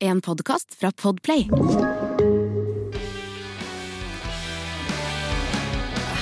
En podkast fra Podplay.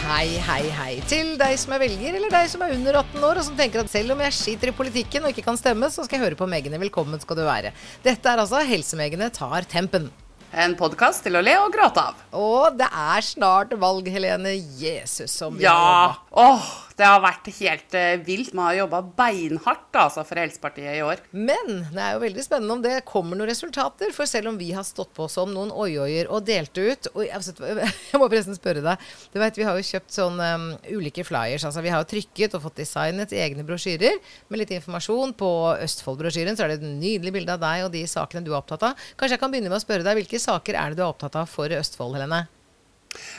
Hei, hei, hei til deg som er velger, eller deg som er under 18 år, og som tenker at selv om jeg skiter i politikken og ikke kan stemme, så skal jeg høre på Megene. Velkommen skal du være. Dette er altså Helsemegene tar tempen. En podkast til å le og gråte av. Og det er snart valg, Helene. Jesus, som vi Ja! har jobba. Det har vært helt eh, vilt. Man har jobba beinhardt altså, for Helsepartiet i år. Men det er jo veldig spennende om det kommer noen resultater. For selv om vi har stått på som noen oi-oier og delt ut og jeg, jeg må forresten spørre deg. Du vet, Vi har jo kjøpt sånn um, ulike flyers. altså Vi har jo trykket og fått designet egne brosjyrer med litt informasjon. På Østfold-brosjyren så er det et nydelig bilde av deg og de sakene du er opptatt av. Kanskje jeg kan begynne med å spørre deg, Hvilke saker er det du er opptatt av for Østfold, Helene?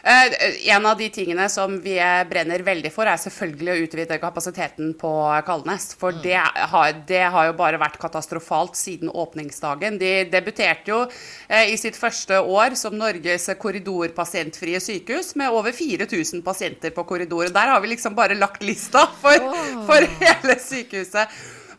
Eh, en av de tingene som vi eh, brenner veldig for, er selvfølgelig å utvide kapasiteten på Kalnes. For Mm. det, har, det har jo bare vært katastrofalt siden åpningsdagen. De debuterte jo eh, i sitt første år som Norges korridorpasientfrie sykehus med over 4000 pasienter på korridoren. Der har vi liksom bare lagt lista for, for hele sykehuset.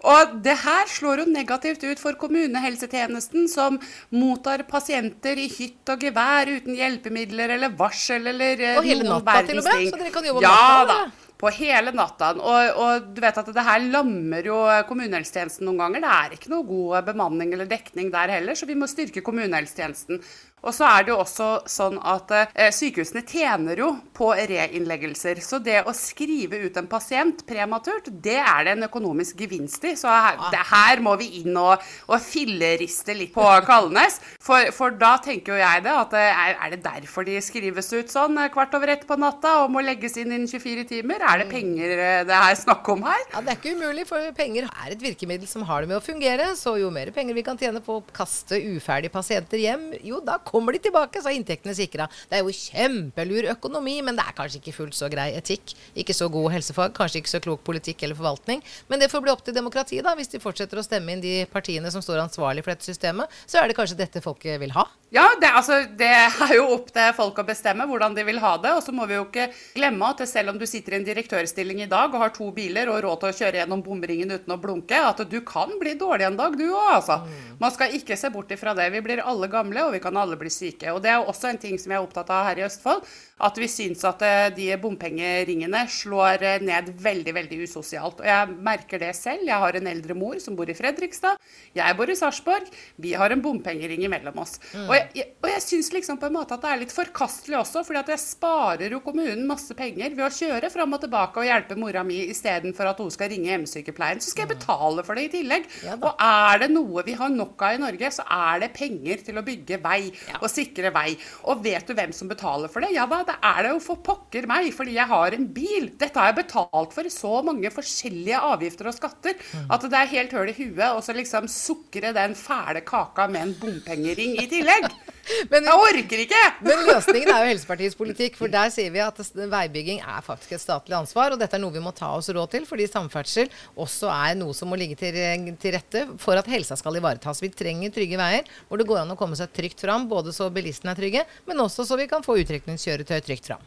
Og det her slår jo negativt ut for kommunehelsetjenesten, som mottar pasienter i hytt og gevær uten hjelpemidler eller varsel eller eh, Og hele natta til og med, så dere kan jobbe om ja, natta, da. På hele natta. Og, og du vet at det her lammer jo kommunehelsetjenesten noen ganger. Det er ikke noe god bemanning eller dekning der heller, så vi må styrke kommunehelsetjenesten. Og så er det jo også sånn at eh, sykehusene tjener jo på reinnleggelser. Så det å skrive ut en pasient prematurt, det er det en økonomisk gevinst i. Så her, det, her må vi inn og, og filleriste litt på Kalnes. For, for da tenker jo jeg det, at eh, er, er det derfor de skrives ut sånn eh, kvart over ett på natta og må legges inn innen 24 timer? Er det penger eh, det er snakk om her? Ja, Det er ikke umulig, for penger er et virkemiddel som har det med å fungere. Så jo mer penger vi kan tjene på å kaste uferdige pasienter hjem, jo da kommer de tilbake, så er inntektene sikra. Det er jo kjempelur økonomi, men det er kanskje ikke fullt så grei etikk. Ikke så god helsefag, kanskje ikke så klok politikk eller forvaltning. Men det får bli opp til demokratiet, da. Hvis de fortsetter å stemme inn de partiene som står ansvarlig for dette systemet, så er det kanskje dette folket vil ha. Ja, det, altså, det er jo opp til folk å bestemme hvordan de vil ha det. Og så må vi jo ikke glemme at selv om du sitter i en direktørstilling i dag og har to biler og råd til å kjøre gjennom bomringen uten å blunke, at du kan bli dårlig en dag, du òg, altså. Man skal ikke se bort ifra det. Vi blir alle gamle, og vi kan alle bli syke. Og det er også en ting som jeg er opptatt av her i Østfold. At vi syns at eh, de bompengeringene slår eh, ned veldig, veldig usosialt. Og jeg merker det selv. Jeg har en eldre mor som bor i Fredrikstad. Jeg bor i Sarpsborg. Vi har en bompengering imellom oss. Og jeg, jeg, og jeg syns liksom på en måte at det er litt forkastelig også, fordi at jeg sparer jo kommunen masse penger ved å kjøre fram og tilbake og hjelpe mora mi istedenfor at hun skal ringe hjemmesykepleien. Så skal jeg betale for det i tillegg. Ja og er det noe vi har nok av i Norge, så er det penger til å bygge vei og sikre vei. Og vet du hvem som betaler for det? Ja da, det er det jo for pokker meg, fordi jeg har en bil. Dette har jeg betalt for i så mange forskjellige avgifter og skatter at det er helt høl i huet og så liksom sukre den fæle kaka med en bompengering i tillegg. Men- Jeg orker ikke! Men løsningen er jo Helsepartiets politikk, for der sier vi at veibygging er faktisk et statlig ansvar, og dette er noe vi må ta oss råd til, fordi samferdsel også er noe som må ligge til, til rette for at helsa skal ivaretas. Vi trenger trygge veier hvor det går an å komme seg trygt fram, både så bilistene er trygge, men også så vi kan få utrykningskjøretøy trygt fram.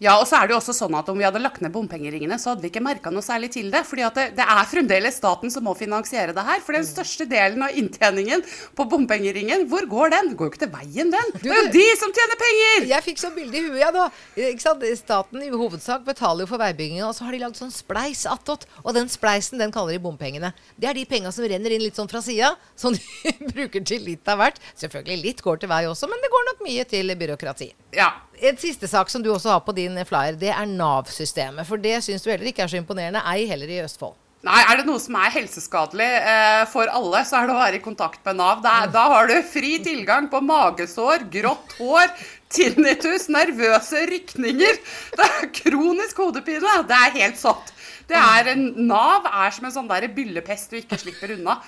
Ja, og så er det jo også sånn at om vi hadde lagt ned bompengeringene, så hadde vi ikke merka noe særlig til det. fordi at det, det er fremdeles staten som må finansiere det her. For den største delen av inntjeningen på bompengeringen, hvor går den? Går jo ikke til veien, den. Det er jo de som tjener penger! Jeg fikk sånn bilde i huet, ja da. Ikke sant? Staten i hovedsak betaler jo for veibygginga, og så har de lagd sånn spleis attåt. Og den spleisen den kaller de bompengene. Det er de penga som renner inn litt sånn fra sida, som de bruker til litt av hvert. Selvfølgelig litt går til vei også, men det går nok mye til byråkrati. Ja, En siste sak som du også har på din flyer, det er Nav-systemet. For det syns du heller ikke er så imponerende, ei heller i Østfold. Nei, er det noe som er helseskadelig eh, for alle, så er det å være i kontakt med Nav. Da, da har du fri tilgang på magesår, grått hår, tinnitus, nervøse rykninger. Det er kronisk hodepine. Det er helt satt. Det er en, Nav er som en sånn der byllepest du ikke slipper unna.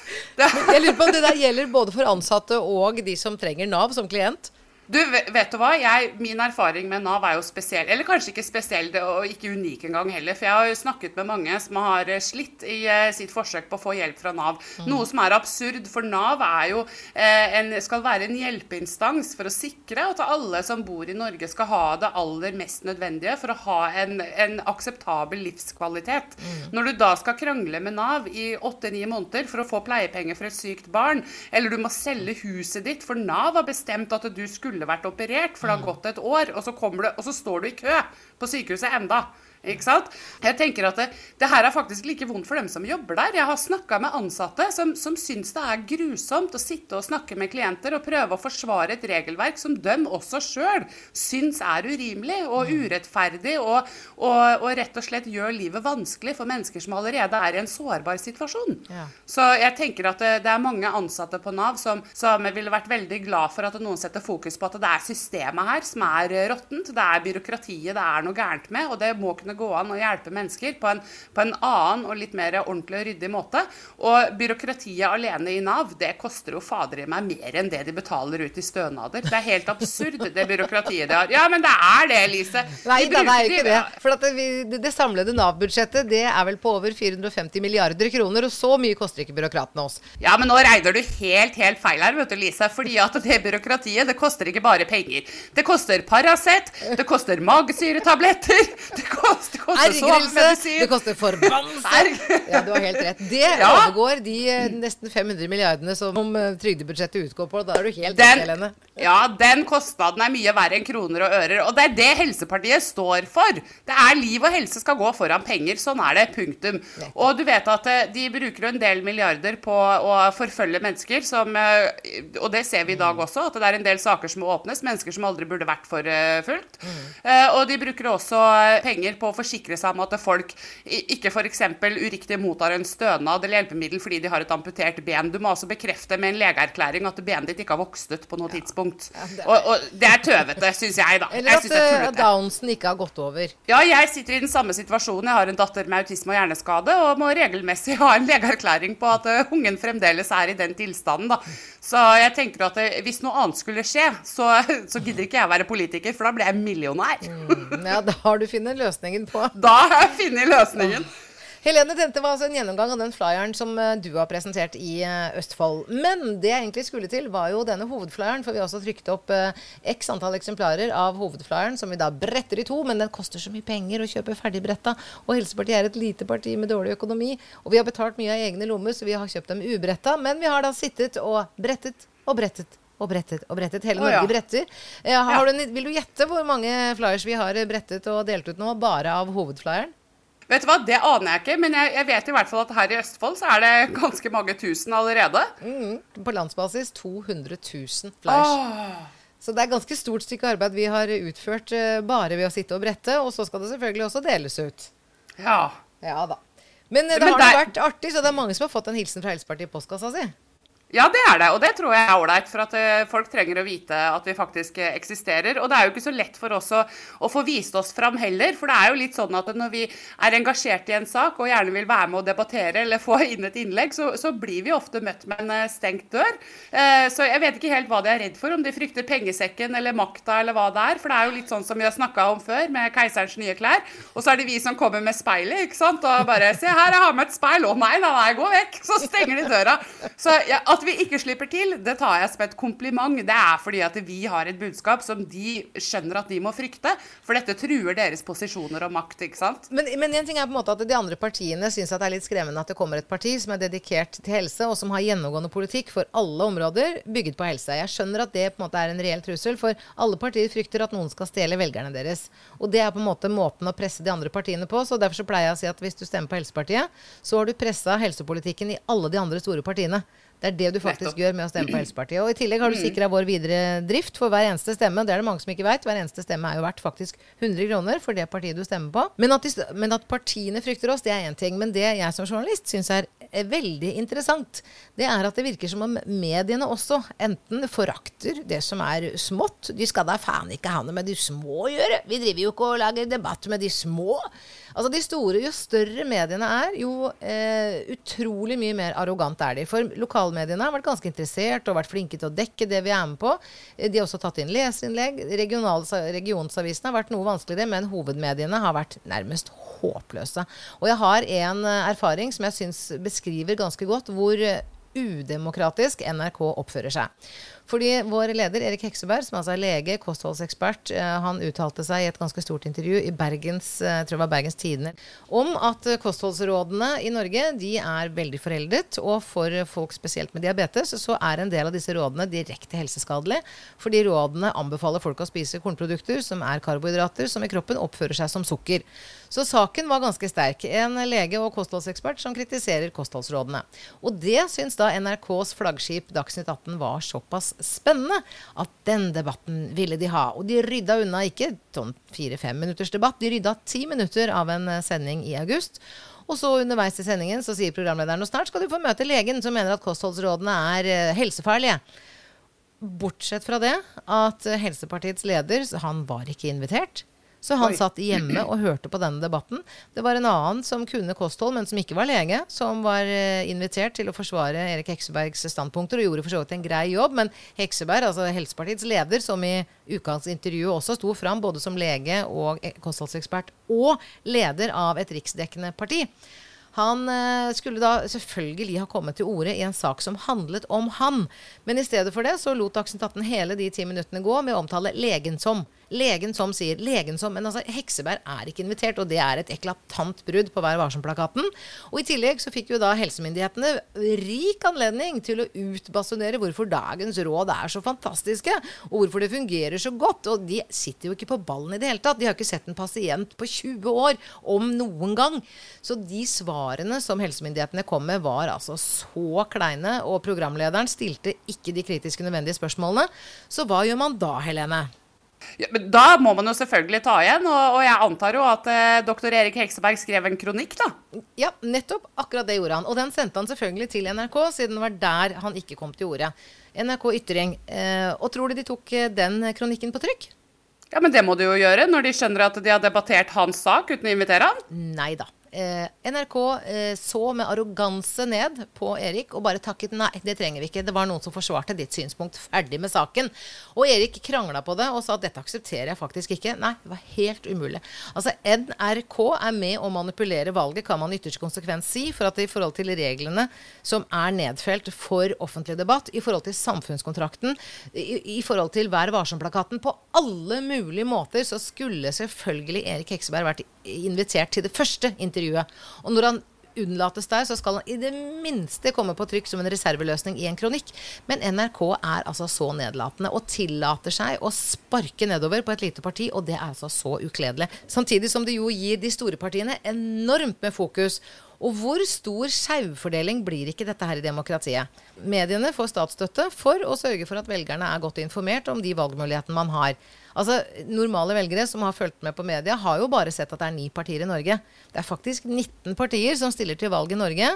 Det, Jeg lurer på om det der gjelder både for ansatte og de som trenger Nav som klient. Du, vet du hva? Jeg, min erfaring med Nav er jo spesiell. Eller kanskje ikke spesiell og ikke unik engang heller. For jeg har jo snakket med mange som har eh, slitt i uh, sitt forsøk på å få hjelp fra Nav. Mm. Noe som er absurd, for Nav er jo, uh, en, skal være en hjelpeinstans for å sikre at alle som bor i Norge skal ha det aller mest nødvendige for å ha en, en akseptabel livskvalitet. Mm. Når du da skal krangle med Nav i åtte-ni måneder for å få pleiepenger for et sykt barn, eller du må selge huset ditt for Nav har bestemt at du skulle skulle vært operert, for det har gått et år, og så, du, og så står du i kø på sykehuset enda. Ikke sant? Jeg tenker at det, det, her er faktisk like vondt for dem som jobber der. Jeg har snakka med ansatte som, som syns det er grusomt å sitte og snakke med klienter og prøve å forsvare et regelverk som de også sjøl syns er urimelig og urettferdig, og, og, og, rett og slett gjør livet vanskelig for mennesker som allerede er i en sårbar situasjon. Ja. Så jeg tenker at det, det, er mange ansatte på Nav som, som ville vært veldig glad for at noen setter fokus på at det er systemet her som er råttent. Det er byråkratiet det er noe gærent med, og det må kunne kunne gå an å hjelpe mennesker på en, på en annen og litt mer ordentlig og ryddig måte. Og byråkratiet alene i Nav, det koster jo fader i meg mer enn det de betaler ut i stønader. Det er helt absurd, det byråkratiet de har. Ja, men det er det, Elise. Nei, de det er ikke det. For det, det, samlede Nav-budsjettet det er vel på over 450 milliarder kroner, og så mye koster ikke byråkratene oss. Ja, men nå regner du helt, helt feil her, vet du, Lise. Fordi at det byråkratiet, det koster ikke bare penger. Det koster Paracet, det koster magesyretabletter, det koster det koster sovemedisin. Det koster forbannelse. Ja, du har helt rett. Det ja. overgår de eh, nesten 500 milliardene som uh, trygdebudsjettet utgår på. Da er du helt den, Helene. Ja, den kostnaden er mye verre enn kroner og ører. Og det er det Helsepartiet står for. Det er liv og helse skal gå foran penger. Sånn er det. Punktum. Og du vet at eh, de bruker en del milliarder på å forfølge mennesker som Og det ser vi i dag også, at det er en del saker som må åpnes. Mennesker som aldri burde vært forfulgt. Mm. Og de bruker også penger på å forsikre seg om at folk ikke f.eks. uriktig mottar en stønad eller hjelpemiddel fordi de har et amputert ben. Du må altså bekrefte med en legeerklæring at benet ditt ikke har vokst ut på noe ja. tidspunkt. Ja, det og, og, det er tøvete, syns jeg, da. Eller at uh, Downsen ikke har gått over. Ja, jeg sitter i den samme situasjonen. Jeg har en datter med autisme og hjerneskade og må regelmessig ha en legeerklæring på at uh, ungen fremdeles er i den tilstanden, da. Så jeg tenker at uh, hvis noe annet skulle skje, så, så gidder ikke jeg være politiker, for da blir jeg millionær. Mm, ja, da har du funnet løsningen på. Da har jeg funnet løsningen. Helene, dette var altså en gjennomgang av den flyeren som eh, du har presentert i eh, Østfold. Men det jeg egentlig skulle til, var jo denne hovedflyeren. For vi har også trykt opp eh, x antall eksemplarer av hovedflyeren, som vi da bretter i to. Men den koster så mye penger å kjøpe ferdigbretta. Og Helsepartiet er et lite parti med dårlig økonomi. Og vi har betalt mye av egne lommer, så vi har kjøpt dem ubretta. Men vi har da sittet og brettet og brettet og brettet og brettet. Hele Norge oh, ja. bretter. Ja. Du, vil du gjette hvor mange flyers vi har brettet og delt ut nå, bare av hovedflyeren? Vet du hva, Det aner jeg ikke, men jeg, jeg, vet i hvert fall at her i Østfold så er det ganske mange tusen allerede. Mm, på landsbasis 200 000 flyers. Oh. Så det er et ganske stort stykke arbeid vi har utført uh, bare ved å sitte og brette. Og så skal det selvfølgelig også deles ut. Ja. Ja da. Men det men har der... vært artig, så det er mange som har fått en hilsen fra Helsepartiet i postkassa si. Ja, det er det, og det tror jeg er ålreit. For at uh, folk trenger å vite at vi faktisk uh, eksisterer. Og det er jo ikke så lett for oss å, å, få vist oss fram heller. For det er jo litt sånn at når vi er engasjert i en sak og gjerne vil være med å debattere eller få inn et innlegg, så, så blir vi ofte møtt med en uh, stengt dør. så jeg vet ikke helt hva de er redd for. Om de frykter pengesekken eller makta eller hva det er. For det er jo litt sånn som vi har snakka om før, med keiserens nye klær. Og så er det vi som kommer med speilet, ikke sant. Og bare Se her, jeg har med et speil. Å nei, la meg gå vekk. Så stenger de døra. Så ja, at vi ikke slipper til, det tar jeg som et kompliment. Det er fordi at vi har et budskap som de skjønner at de må frykte. For dette truer deres posisjoner og makt, ikke sant. Men, men en ting er på en måte at de andre partiene syns det er litt skremmende at det kommer et parti som er dedikert til helse, og som har gjennomgående politikk for alle områder bygget på helse. Jeg skjønner at det på en måte er en reell trussel, for alle partier frykter at noen skal stjele velgerne deres. Og det er på en måte måten å presse de andre partiene på. så Derfor så pleier jeg å si at hvis du stemmer på Helsepartiet, så har du pressa helsepolitikken i alle de andre store partiene. Det er det du faktisk gjør med å stemme på Helsepartiet. Og i tillegg har du mm. sikra vår videre drift for hver eneste stemme. Det er det mange som ikke veit. Hver eneste stemme er jo verdt faktisk 100 kroner for det partiet du stemmer på. Men at, de, men at partiene frykter oss, det er én ting. Men det jeg som journalist syns er er veldig interessant, det er at det virker som om mediene også enten forakter det som er smått. De skal da faen ikke ha noe med de små å gjøre. Vi driver jo ikke og lager debatt med de små. Altså de store, Jo større mediene er, jo eh, utrolig mye mer arrogant er de. For lokalmediene har vært ganske interessert og vært flinke til å dekke det vi er med på. Eh, de har også tatt inn leserinnlegg. Regionsavisene har vært noe vanskeligere, men hovedmediene har vært nærmest håpløse. Og jeg har en eh, erfaring som jeg syns beskriver ganske godt hvor udemokratisk NRK oppfører seg. Fordi vår leder Erik Hekseberg, som altså er lege, kostholdsekspert, eh, han uttalte seg i et ganske stort intervju i Bergens, eh, jeg tror det var Bergens Tidende om at kostholdsrådene i Norge de er veldig foreldet. Og for folk spesielt med diabetes så er en del av disse rådene direkte helseskadelige. Fordi rådene anbefaler folk å spise kornprodukter som er karbohydrater som i kroppen oppfører seg som sukker. Så saken var ganske sterk. En lege og kostholdsekspert som kritiserer kostholdsrådene. Og det syns da NRKs flaggskip Dagsnytt 18 var såpass spennende at den debatten ville de ha. Og de rydda unna ikke sånn fire-fem minutters debatt, de rydda ti minutter av en eh, sending i august. Og så underveis i sendingen så sier programlederen og snart skal du få møte legen som mener at kostholdsrådene er eh, helsefarlige. Bortsett fra det at Helsepartiets leder, han var ikke invitert. Så han Oi. satt hjemme og hørte på denne debatten. Det var en annen som kunne kosthold, men som ikke var lege, som var uh, invitert til å forsvare Erik Heksebergs standpunkter, og gjorde for så vidt en grei jobb. Men Hekseberg, altså Helsepartiets leder, som i ukas intervju også sto fram både som lege og e, kostholdsekspert, og leder av et riksdekkende parti. Han uh, skulle da selvfølgelig ha kommet til orde i en sak som handlet om han. Men i stedet for det så lot Dagsnytt 18 hele de ti minuttene gå med å omtale legen som Legen som sier legen som Men altså, Hekseberg er ikke invitert, og det er et eklatant brudd på Vær varsom-plakaten. Og i tillegg så fikk jo da helsemyndighetene rik anledning til å utbasunere hvorfor dagens råd er så fantastiske, og hvorfor det fungerer så godt. Og de sitter jo ikke på ballen i det hele tatt. De har ikke sett en pasient på 20 år, om noen gang. Så de svarene som helsemyndighetene kom med, var altså så kleine, og programlederen stilte ikke de kritiske nødvendige spørsmålene. Så hva gjør man da, Helene? Ja, men da må man jo selvfølgelig ta igjen, og, og jeg antar jo at eh, doktor Erik Hekseberg skrev en kronikk, da? Ja, nettopp. Akkurat det gjorde han. Og den sendte han selvfølgelig til NRK, siden det var der han ikke kom til orde. NRK Ytring. Eh, og tror du de tok eh, den kronikken på trykk? Ja, men det må de jo gjøre, når de skjønner at de har debattert hans sak uten å invitere han? Nei da. Eh, NRK eh, så med arroganse ned på Erik og bare takket nei, det trenger vi ikke. Det var noen som forsvarte ditt synspunkt. Ferdig med saken. Og Erik krangla på det og sa at dette aksepterer jeg faktisk ikke. Nei, det var helt umulig. Altså NRK er med å manipulere valget, kan man i ytterste konsekvens si, for at i forhold til reglene som er nedfelt for offentlig debatt, i forhold til samfunnskontrakten, i, i forhold til Vær varsom-plakaten, på alle mulige måter, så skulle selvfølgelig Erik Hekseberg vært invitert til det første intervjuet. Og når han unnlates der, så skal han i det minste komme på trykk som en reserveløsning i en kronikk. Men NRK er altså så nedlatende og tillater seg å sparke nedover på et lite parti, og det er altså så ukledelig. Samtidig som det jo gir de store partiene enormt med fokus. Og hvor stor skjevfordeling blir ikke dette her i demokratiet? Mediene får statsstøtte for å sørge for at velgerne er godt informert om de valgmulighetene man har. Altså, Normale velgere som har fulgt med på media, har jo bare sett at det er ni partier i Norge. Det er faktisk 19 partier som stiller til valg i Norge.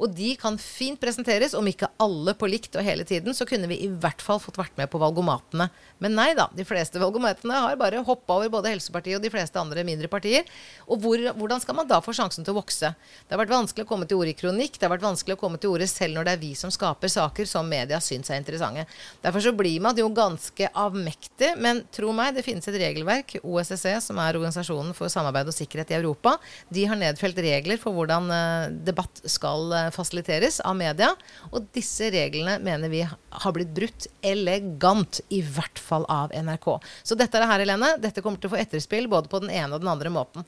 Og de kan fint presenteres, om ikke alle på likt og hele tiden, så kunne vi i hvert fall fått vært med på valgomatene. Men nei da, de fleste valgomatene har bare hoppa over både Helsepartiet og de fleste andre mindre partier. Og hvor, hvordan skal man da få sjansen til å vokse? Det har vært vanskelig å komme til orde i kronikk, det har vært vanskelig å komme til orde selv når det er vi som skaper saker som media syns er interessante. Derfor så blir man jo ganske avmektig. Men tro meg, det finnes et regelverk, OSSE, som er Organisasjonen for samarbeid og sikkerhet i Europa. De har nedfelt regler for hvordan uh, debatt skal uh, fasiliteres av media. Og disse reglene mener vi har blitt brutt elegant, i hvert fall av NRK. Så dette er det her, Helene. Dette kommer til å få etterspill både på den ene og den andre måten.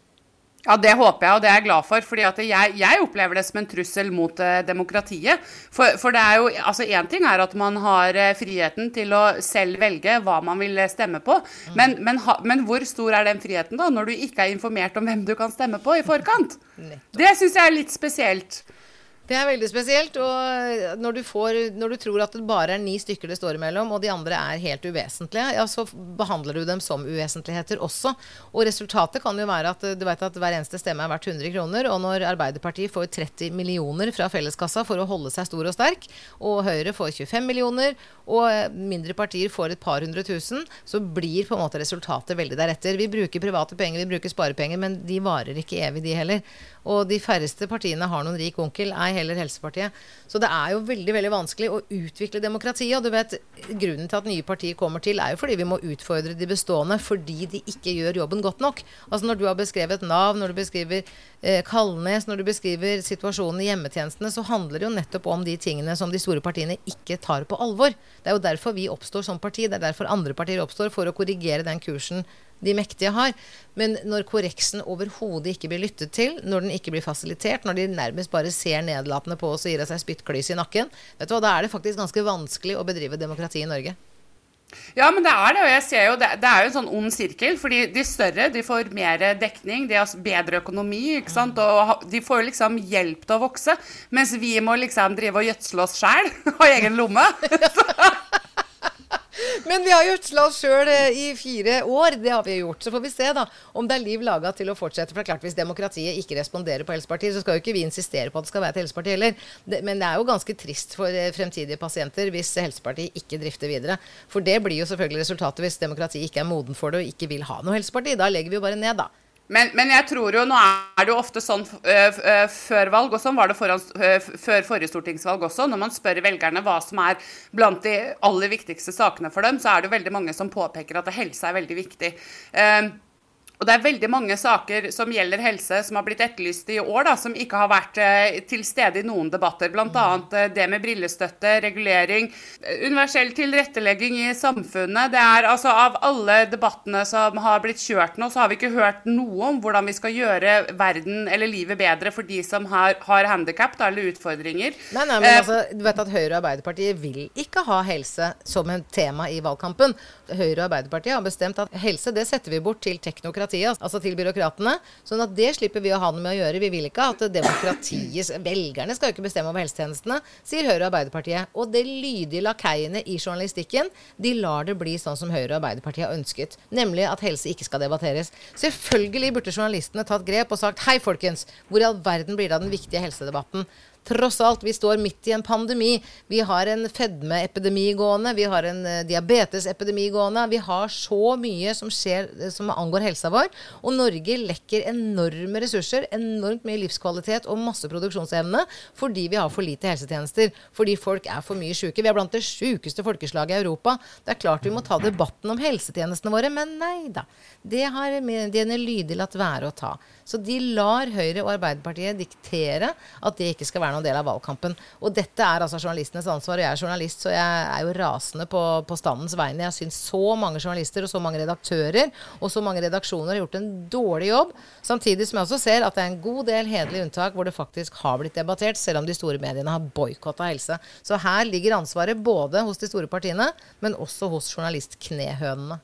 Ja, Det håper jeg, og det er jeg glad for. fordi jeg, jeg, opplever det som en trussel mot eh, demokratiet. For, for, det er jo, altså Én ting er at man har eh, friheten til å selv velge hva man vil stemme på. Mm. Men, men, ha, men, hvor stor er den friheten da, når du ikke er informert om hvem du kan stemme på i forkant? Det syns jeg er litt spesielt. Det er veldig spesielt. Og når du, får, når du, tror at det bare er ni stykker det står imellom, og de andre er helt uvesentlige, ja, så behandler du dem som uvesentligheter også. Og resultatet kan jo være at du vet at hver eneste stemme er verdt 100 kroner. Og når Arbeiderpartiet får 30 millioner fra felleskassa for å holde seg stor og sterk, og Høyre får 25 millioner, og mindre partier får et par hundre tusen, så blir på en måte resultatet veldig deretter. Vi bruker private penger, vi bruker sparepenger, men de varer ikke evig, de heller. Og de færreste partiene har noen rik onkel, ei heller Helsepartiet. Så det er jo veldig veldig vanskelig å utvikle demokratiet. Og du vet, grunnen til at nye partier kommer til, er jo fordi vi må utfordre de bestående fordi de ikke gjør jobben godt nok. Altså når du har beskrevet Nav, når du beskriver eh, Kalnes, når du beskriver situasjonen i hjemmetjenestene, så handler det jo nettopp om de tingene som de store partiene ikke tar på alvor. Det er jo derfor vi oppstår som parti. Det er derfor andre partier oppstår, for å korrigere den kursen de mektige har. Men når korreksen overhodet ikke blir lyttet til, når den ikke blir fasilitert, når de nærmest bare ser nedlatende på oss og gir seg spyttklys i nakken, vet du hva, da er det faktisk ganske vanskelig å bedrive demokrati i Norge. Ja, men det er det. Og jeg ser jo det, det er jo en sånn ond sirkel. fordi de større de får mer dekning, de har bedre økonomi, ikke sant? og de får liksom hjelp til å vokse. Mens vi må liksom drive og gjødsle oss sjæl og egen lomme. Men vi har gjødsla oss sjøl eh, i fire år. Det har vi gjort. Så får vi se da om det er liv laga til å fortsette. For det er klart Hvis demokratiet ikke responderer på Helsepartiet, så skal jo ikke vi insistere på at det skal være et helseparti heller. men det er jo ganske trist for eh, fremtidige pasienter hvis Helsepartiet ikke drifter videre. For det blir jo selvfølgelig resultatet hvis demokratiet ikke er moden for det og ikke vil ha noe helseparti. Da legger vi jo bare ned, da. Men, men, jeg tror jo, nå er det jo ofte sånn uh, før valg, og sånn var det foran, uh, før forrige stortingsvalg også. Når man spør velgerne hva som er blant de aller viktigste sakene for dem, så er det jo veldig mange som påpeker at helse er veldig viktig. Uh, og det er veldig mange saker som gjelder helse som har blitt etterlyst i år, da, som ikke har vært eh, til stede i noen debatter. Bl.a. Eh, det med brillestøtte, regulering, eh, universell tilrettelegging i samfunnet. Det er altså Av alle debattene som har blitt kjørt nå, så har vi ikke hørt noe om hvordan vi skal gjøre verden eller livet bedre for de som har, har handikap eller utfordringer. Nei, nei, men altså, du vet at Høyre og Arbeiderpartiet vil ikke ha helse som et tema i valgkampen. Høyre og Arbeiderpartiet har bestemt at helse det setter vi bort til teknokratiet, altså til byråkratene. Sånn at det slipper vi å ha noe med å gjøre. Vi vil ikke at demokratiet Velgerne skal jo ikke bestemme over helsetjenestene, sier Høyre og Arbeiderpartiet. Og det lydige lakeiene i journalistikken, de lar det bli sånn som Høyre og Arbeiderpartiet har ønsket. Nemlig at helse ikke skal debatteres. Selvfølgelig burde journalistene tatt grep og sagt hei, folkens, hvor i all verden blir det av den viktige helsedebatten? Tross alt, vi står midt i en pandemi. Vi har en fedmeepidemi gående. Vi har en uh, diabetesepidemi gående. Vi har så mye som skjer uh, som angår helsa vår. Og Norge lekker enorme ressurser, enormt mye livskvalitet og masse produksjonsevne fordi vi har for lite helsetjenester. Fordi folk er for mye syke. Vi er blant det sjukeste folkeslaget i Europa. Det er klart vi må ta debatten om helsetjenestene våre, men nei da. Det har mediene lydig latt være å ta. Så de lar Høyre og Arbeiderpartiet diktere at det ikke skal være noen del av valgkampen. Og dette er altså journalistenes ansvar. Og jeg er journalist, så jeg er jo rasende på, på standens vegne. Jeg syns så mange journalister og så mange redaktører og så mange redaksjoner har gjort en dårlig jobb. Samtidig som jeg også ser at det er en god del hederlige unntak hvor det faktisk har blitt debattert, selv om de store mediene har boikotta helse. Så her ligger ansvaret både hos de store partiene, men også hos journalistknehønene.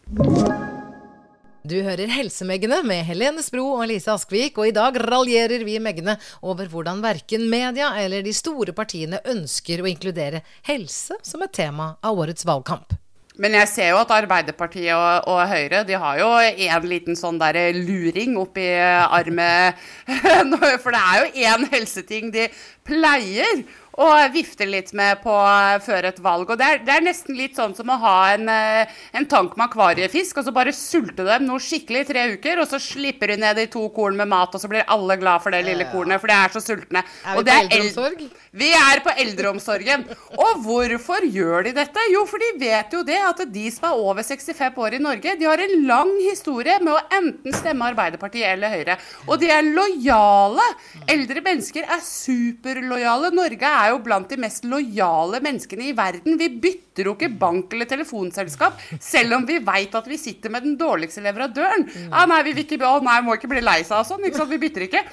Du hører Helsemeggene med Helene Spro og Lise Askvik, og i dag raljerer vi Meggene over hvordan verken media eller de store partiene ønsker å inkludere helse som et tema av årets valgkamp. Men jeg ser jo at Arbeiderpartiet og, og Høyre de har jo en liten sånn der luring oppi armet. For det er jo én helseting de pleier og vifte litt med på eh, før et valg. Og det er, det er, nesten litt sånn som å ha en, eh, en tank med akvariefisk, og så bare sulte dem noe skikkelig i tre uker, og så slipper du ned de to korn med mat, og så blir alle glad for det lille kornet, for de er så sultne. Er vi på eldreomsorg? Vi er på eldreomsorgen. Og hvorfor gjør de dette? Jo, for de vet jo det at de som er over 65 år i Norge, de har en lang historie med å enten stemme Arbeiderpartiet eller Høyre. Og de er lojale. Eldre mennesker er superlojale. Norge er jo blant de mest lojale menneskene i verden. Vi bytter jo ikke bank eller telefonselskap, selv om vi veit at vi sitter med den dårligste leverandøren. Ah, nei, vi vil ikke, å, nei, må ikke bli lei seg og sånn. Ikke sant? Vi bytter ikke.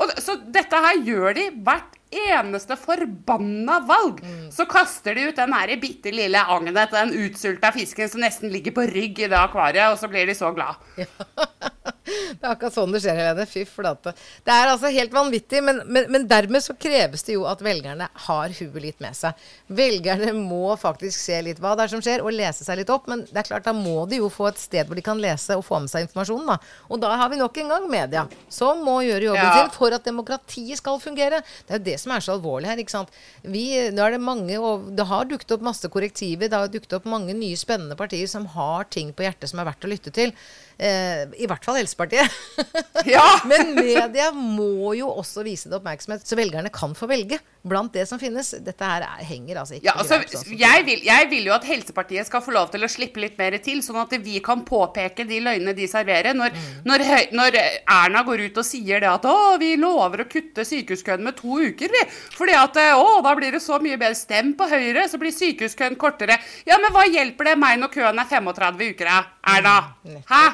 Og, så dette her gjør de hvert eneste forbanna valg. Mm. Så kaster de ut den her bitte lille agnet, den utsulta fisken som nesten ligger på rygg i det akvariet, og så blir de så glad. Ja. Det er akkurat sånn det skjer, Helene. Fy flate. Det er altså helt vanvittig, men, men, men, dermed så kreves det jo at velgerne har huet litt med seg. Velgerne må faktisk se litt hva det er som skjer, og lese seg litt opp. Men det er klart, da må de jo få et sted hvor de kan lese og få med seg informasjonen, da. Og da har vi nok en gang media, som må gjøre jobben ja. sin for at demokratiet skal fungere. Det er jo det som er så alvorlig her, ikke sant. Vi, nå er det mange, og det har dukket opp masse korrektiver, det har dukket opp mange nye spennende partier som har ting på hjertet som er verdt å lytte til. Eh, I hvert fall Helsepartiet. Ja. Men media må jo også vise det oppmerksomhet, så velgerne kan få velge blant det som finnes. Dette her er, henger altså ikke ja, altså, sånn jeg, vil, jeg, vil, jo at Helsepartiet skal få lov til å slippe litt mer til, sånn at vi kan påpeke de løgnene de serverer. Når, mm. når, når, Erna går ut og sier det at å, vi lover å kutte sykehuskøen med to uker, vi. Fordi at å, da blir det så mye bedre. Stem på Høyre, så blir sykehuskøen kortere. Ja, men hva hjelper det meg når køen er 35 uker, Erna? Mm, Hæ?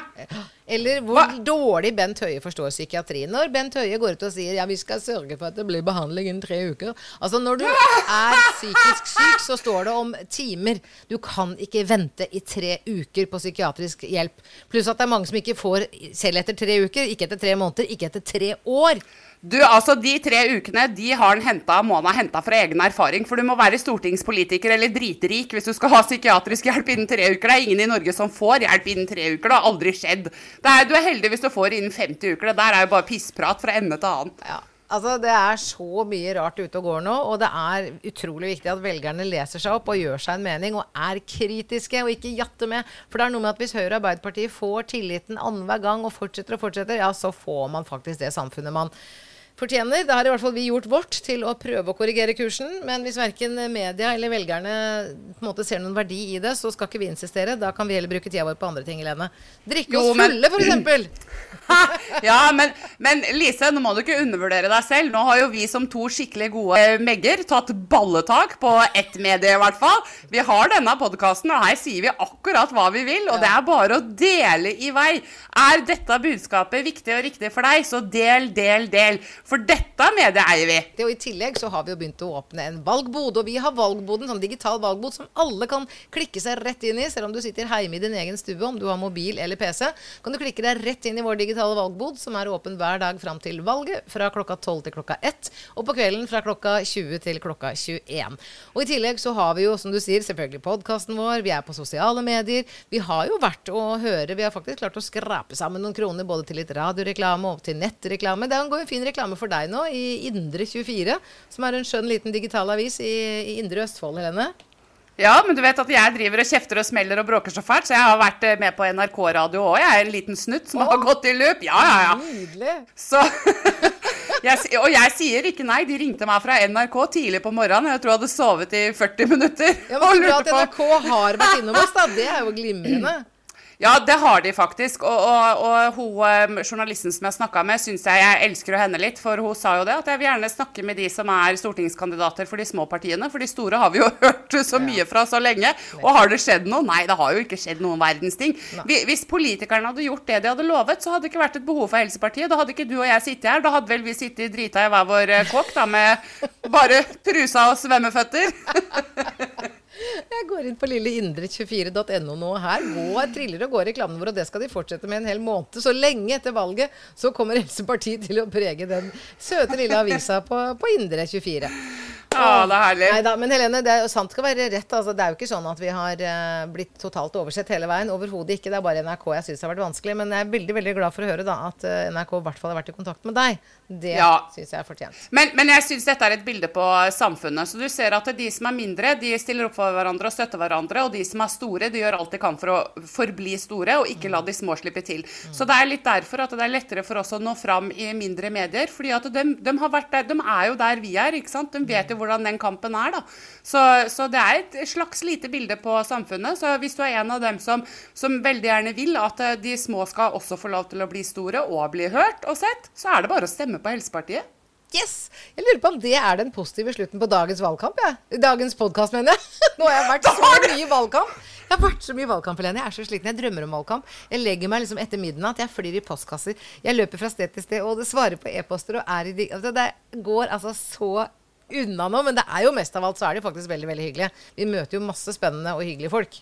Eller hvor Hva? dårlig Bent Høie forstår psykiatri. Når Bent Høie går ut og sier ja, vi skal sørge for at det blir behandling innen tre uker. Altså Når du er psykisk syk, så står det om timer. Du kan ikke vente i tre uker på psykiatrisk hjelp. Pluss at det er mange som ikke får selv etter tre uker, ikke etter tre måneder, ikke etter tre år. Du, altså De tre ukene de har henta, Mona henta fra egen erfaring. For du må være stortingspolitiker eller dritrik hvis du skal ha psykiatrisk hjelp innen tre uker. Det er ingen i Norge som får hjelp innen tre uker. Det har aldri skjedd. Er, du er heldig hvis du får innen 50 uker. Det der er jo bare pissprat fra ende til annen. Ja. Altså, Det er så mye rart ute og går nå, og det er utrolig viktig at velgerne leser seg opp og gjør seg en mening og er kritiske og ikke jatter med. For det er noe med at hvis Høyre og Arbeiderpartiet får tilliten annenhver gang og fortsetter og fortsetter, ja, så får man faktisk det samfunnet man fortjener. Da har i hvert fall vi gjort vårt til å prøve å korrigere kursen. Men hvis verken media eller velgerne på en måte ser noen verdi i det, så skal ikke vi insistere. Da kan vi heller bruke tida vår på andre ting, Helene. Drikke oss fulle, f.eks. ja, men, men, Lise, nå må du ikke undervurdere deg selv. Nå har jo vi som to skikkelig gode megger tatt balletak på ett medie, i hvert fall. Vi har denne podkasten, og her sier vi akkurat hva vi vil. Og det er bare å dele i vei. Er dette budskapet viktig og riktig for deg, så del, del, del. For dette mediet eier vi. Det, og I tillegg så har vi jo begynt å åpne en valgbod. Og vi har valgboden, sånn digital valgbod som alle kan klikke seg rett inn i. Selv om du sitter hjemme i din egen stue, om du har mobil eller PC, kan du klikke deg rett inn i vår digitale valgbod, som er åpen hver dag fram til valget, fra klokka 12 til klokka 1, og på kvelden fra klokka 20 til klokka 21. Og I tillegg så har vi jo, som du sier, selvfølgelig podkasten vår, vi er på sosiale medier. Vi har jo vært å høre, vi har faktisk klart å skrape sammen noen kroner både til litt radioreklame og til nettreklame. Det går en fin reklame for deg nå i Indre24, som er en skjønn liten digital avis i, i Indre Østfold, Helene. Ja, men du vet at jeg driver og kjefter og smeller og bråker så fælt, så jeg har vært eh, med på NRK-radio òg. Jeg er en liten snutt som oh, har gått i loop. Ja, ja, ja. Nydelig. Så jeg, Og jeg sier ikke nei. De ringte meg fra NRK tidlig på morgenen. Jeg tror jeg hadde sovet i 40 minutter. Ja, men Så bra at NRK har vært innom oss, da. Det er jo glimrende. Ja, det har de faktisk. Og, og, og hun, eh, journalisten som jeg snakka med, syns jeg jeg elsker henne litt. For hun sa jo det, at jeg vil gjerne snakke med de som er stortingskandidater for de små partiene. For de store har vi jo hørt så mye fra så lenge. Og har det skjedd noe? Nei, det har jo ikke skjedd noen verdens ting. Hvis politikerne hadde gjort det de hadde lovet, så hadde det ikke vært et behov for Helsepartiet. Da hadde ikke du og jeg sittet her. Da hadde vel vi sittet drita i hver vår eh, kåk da, med bare trusa og svømmeføtter. Jeg går inn på lilleindre24.no nå. Her går, triller og går reklamen vår, og det skal de fortsette med en hel måned. Så lenge etter valget så kommer Helsepartiet til å prege den søte lille avisa på, på Indre24. Ja, det er herlig. Neida, men Helene, det er, sant skal være rett. Altså, det er jo ikke sånn at vi har uh, blitt totalt oversett hele veien. Overhodet ikke. Det er bare NRK jeg syns har vært vanskelig. Men jeg er veldig veldig glad for å høre da, at uh, NRK i hvert fall har vært i kontakt med deg. Det ja. syns jeg er fortjent. Men, men jeg syns dette er et bilde på samfunnet. Så du ser at de som er mindre, de stiller opp for hverandre og støtter hverandre. Og de som er store, de gjør alt de kan for å forbli store, og ikke la de små slippe til. Mm. Så det er litt derfor at det er lettere for oss å nå fram i mindre medier. fordi at de, de, der, de er jo der vi er. ikke sant? De vet jo hvordan den kampen er. da. Så, så, det er et slags lite bilde på samfunnet. Så hvis du er en av dem som, som, veldig gjerne vil at de små skal også få lov til å bli store og bli hørt og sett, så er det bare å stemme på Helsepartiet. Yes! Jeg lurer på om det er den positive slutten på dagens valgkamp. Ja. Dagens podkast, mener jeg. Nå har jeg vært så mye valgkamp. Jeg har vært så mye valgkamp, Helene. Jeg er så sliten. Jeg drømmer om valgkamp. Jeg legger meg liksom etter midnatt. Jeg flyr i postkasser. Jeg løper fra sted til sted og svarer på e-poster og er i de altså, Det går altså så unna nå, men det er jo mest av alt så er det jo faktisk veldig veldig hyggelig. Vi møter jo masse spennende og hyggelige folk.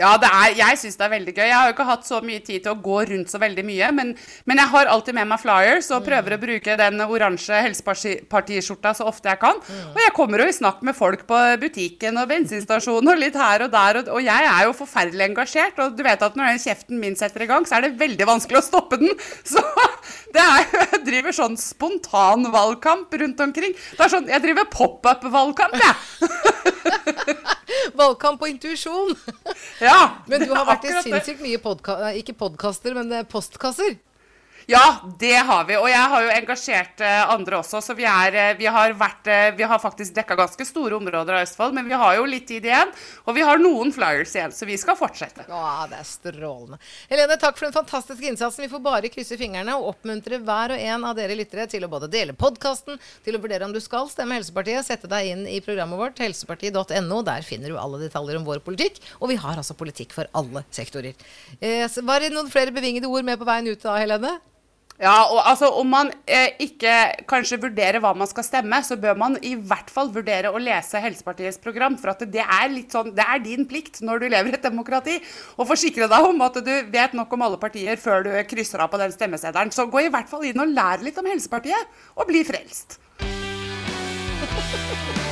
Ja, er, jeg syns det er veldig gøy. Jeg har jo ikke hatt så mye tid til å gå rundt så veldig mye, men, men jeg har alltid med meg flyers og prøver å bruke den oransje Helsepartiskjorta så ofte jeg kan. Og jeg kommer jo i snakk med folk på butikken og bensinstasjonen og litt her og der, og, og, jeg er jo forferdelig engasjert. Og du vet at når den kjeften min setter i gang, så er det veldig vanskelig å stoppe den. Så det er, jeg driver sånn spontanvalgkamp rundt omkring. Det er sånn, Jeg driver pop-up-valgkamp, jeg. Valgkamp og intuisjon. Ja, men du har vært i sinnssykt mye podka ikke podkaster, men eh, postkasser. Ja, det har vi. Og jeg har jo engasjert eh, andre også. Så vi, er, eh, vi, har, vært, eh, vi har faktisk dekka ganske store områder av Østfold. Men vi har jo litt tid igjen. Og vi har noen flyers igjen, så vi skal fortsette. Ja, det er strålende. Helene, takk for den fantastiske innsatsen. Vi får bare krysse fingrene og oppmuntre hver og en av dere lyttere til å både dele podkasten, til å vurdere om du skal stemme Helsepartiet, sette deg inn i programmet vårt, helsepartiet.no. Der finner du alle detaljer om vår politikk. Og vi har altså politikk for alle sektorer. Eh, var det noen flere bevingede ord med på veien ut da, Helene? Ja, og altså Om man eh, ikke kanskje vurderer hva man skal stemme, så bør man i hvert fall vurdere å lese Helsepartiets program. For at det er litt sånn, det er din plikt når du lever i et demokrati å forsikre deg om at du vet nok om alle partier før du krysser av på den stemmeseddelen. Så gå i hvert fall inn og lær litt om Helsepartiet, og bli frelst.